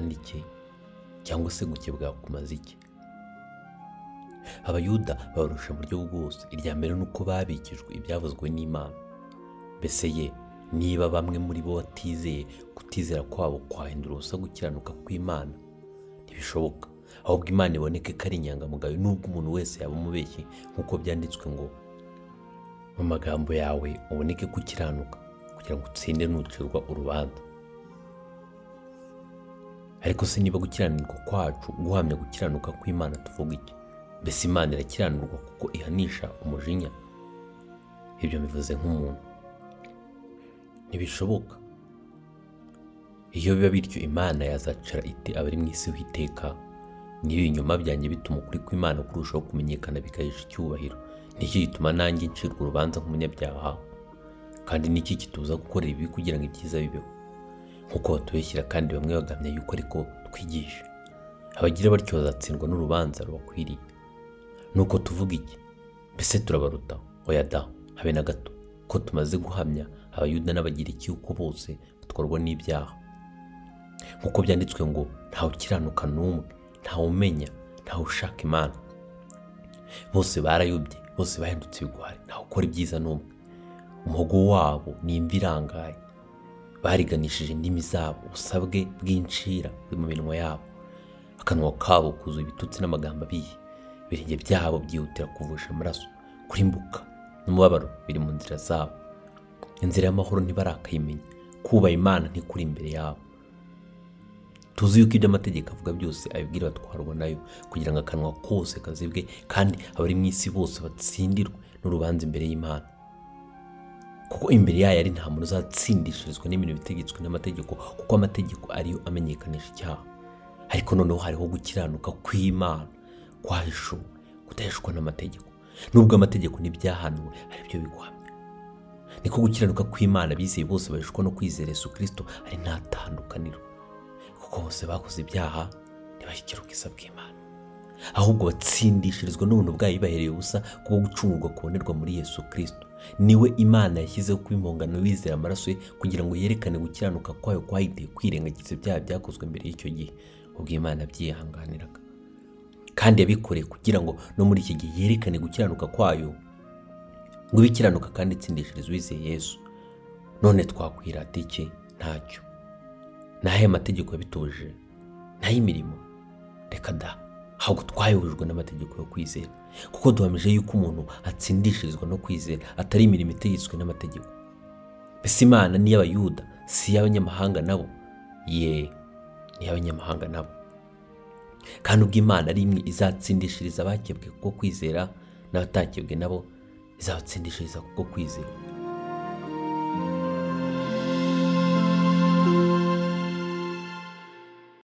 ni iki cyangwa se gukebwa kumaze iki? Abayuda babarusha buryo bwose. Irya mbere ni uko babikijwe ibyavuzwe n'imana. Mbese ye niba bamwe muri bo batizeye kutizera kwabo kwahindura ubusa gukiranuka kw'imana? Ntibishoboka. Ahubwo imana iboneke ko ari inyangamugayo nubwo umuntu wese yaba umubeshyi nk'uko byanditswe ngo mu magambo yawe uboneke ko ukiranuka kugira ngo utsinde nucirwa urubanza. Ariko se niba gukiranirwa kwacu guhamya gukiranuka kw'imana tuvuga iki? Mbese imana irakiranurwa kuko ihanisha umujinya? Ibyo bivuze nk'umuntu. Ntibishoboka. Iyo biba bityo imana yazacara ite abari mu isi w'iteka niba ibinyoma byanjye bituma ukuri kw'imana kurushaho kumenyekana bikahesha icyubahiro. Nicyo gituma nanjye ncirwa urubanza nk'umunyabyaha? Kandi niki kitubuza gukorera ibi kugira ngo ibyiza bibeho? Nk'uko batubeshyira kandi bamwe bagamya yuko ariko twigisha abagira batyo bazatsindwa n'urubanza rubakwiriye. Nuko tuvuga iki? Mbese turabaruta? Oya da habe na gato. Ko tumaze guhamya abayuda n'abagira icyuko bose batwarwa n'ibyaha? Nk'uko byanditswe ngo ntawe ukiranuka n'umwe ntawe umenya ntawe ushaka imana. Bose barayobye bose bahindutse ibigwari. Ntawe ukora ibyiza n'umwe. Umuhogo wabo ni imvi irangaye. Bariganishije indimi zabo ubusabwe bw'incira buri mu minwa yabo. Akanwa kabo kuzuye ibitutsi n'amagambo abiye. Ibirenge byabo byihutira kuvusha amaraso kurimbuka. N'umubabaro biri mu nzira zabo. Inzira y'amahoro ntibarakayimenya kubaha imana ntikuri imbere yabo. Tuzi yuko ibyo amategeko avuga byose abibwira batwarwa na yo kugira ngo akanwa kose kazibwe kandi abari mu isi bose batsindirwe n'urubanza imbere y'imana. Kuko imbere yayo ari nta muntu uzatsindishirizwa n'ibintu bitegetswe n'amategeko kuko amategeko ariyo amenyekanisha icyaha. Ariko noneho hariho gukiranuka kw'imana kwahishuwe kudahishwa n'amategeko. Nubwo amategeko n'ibyahanuwe ari byo biguhamya. Niko gukiranuka kw'imana bizeye bose bahishwa no kwizera Yesu kirisito ari nta tandukaniro kuko bose bakoze ibyaha ntibashyikira ubwiza bw'imana ahubwo batsindishirizwa n'ubuntu bwayo bahereye ubusa kubwo gucungurwa kubonerwa muri Yesu kirisito ni we imana yashyizeho kuba impongano wizera amaraso ye kugira ngo yerekane gukiranuka kwayo kwahitiye kwirengagiza ibyaha byakozwe mbere y'icyo gihe ubwo imana byihanganiraga. Kandi yabikoreye kugira ngo no muri iki gihe yerekane gukiranuka kwayo ngo ibe ikiranuka kandi itsindishirize uwizeye Yesu. None twakwirata iki? Ntacyo. Naho mategeko yabituje? Naho imirimo reka da. Ahubwo twayobojwe n'amategeko yo kwizera. Kuko duhamije yuko umuntu atsindishirizwa no kwizera atari imirimo itegetswe n'amategeko. Mbese imana ni iy'abayuda si iy'abanyamahanga nabo? Ye ni iy'abanyamahanga nabo. Kandi ubwo imana ari imwe izatsindishiriza abakebwe kubwo kwizera n'abatakebwe nabo izabatsindishiriza kubwo kwizera.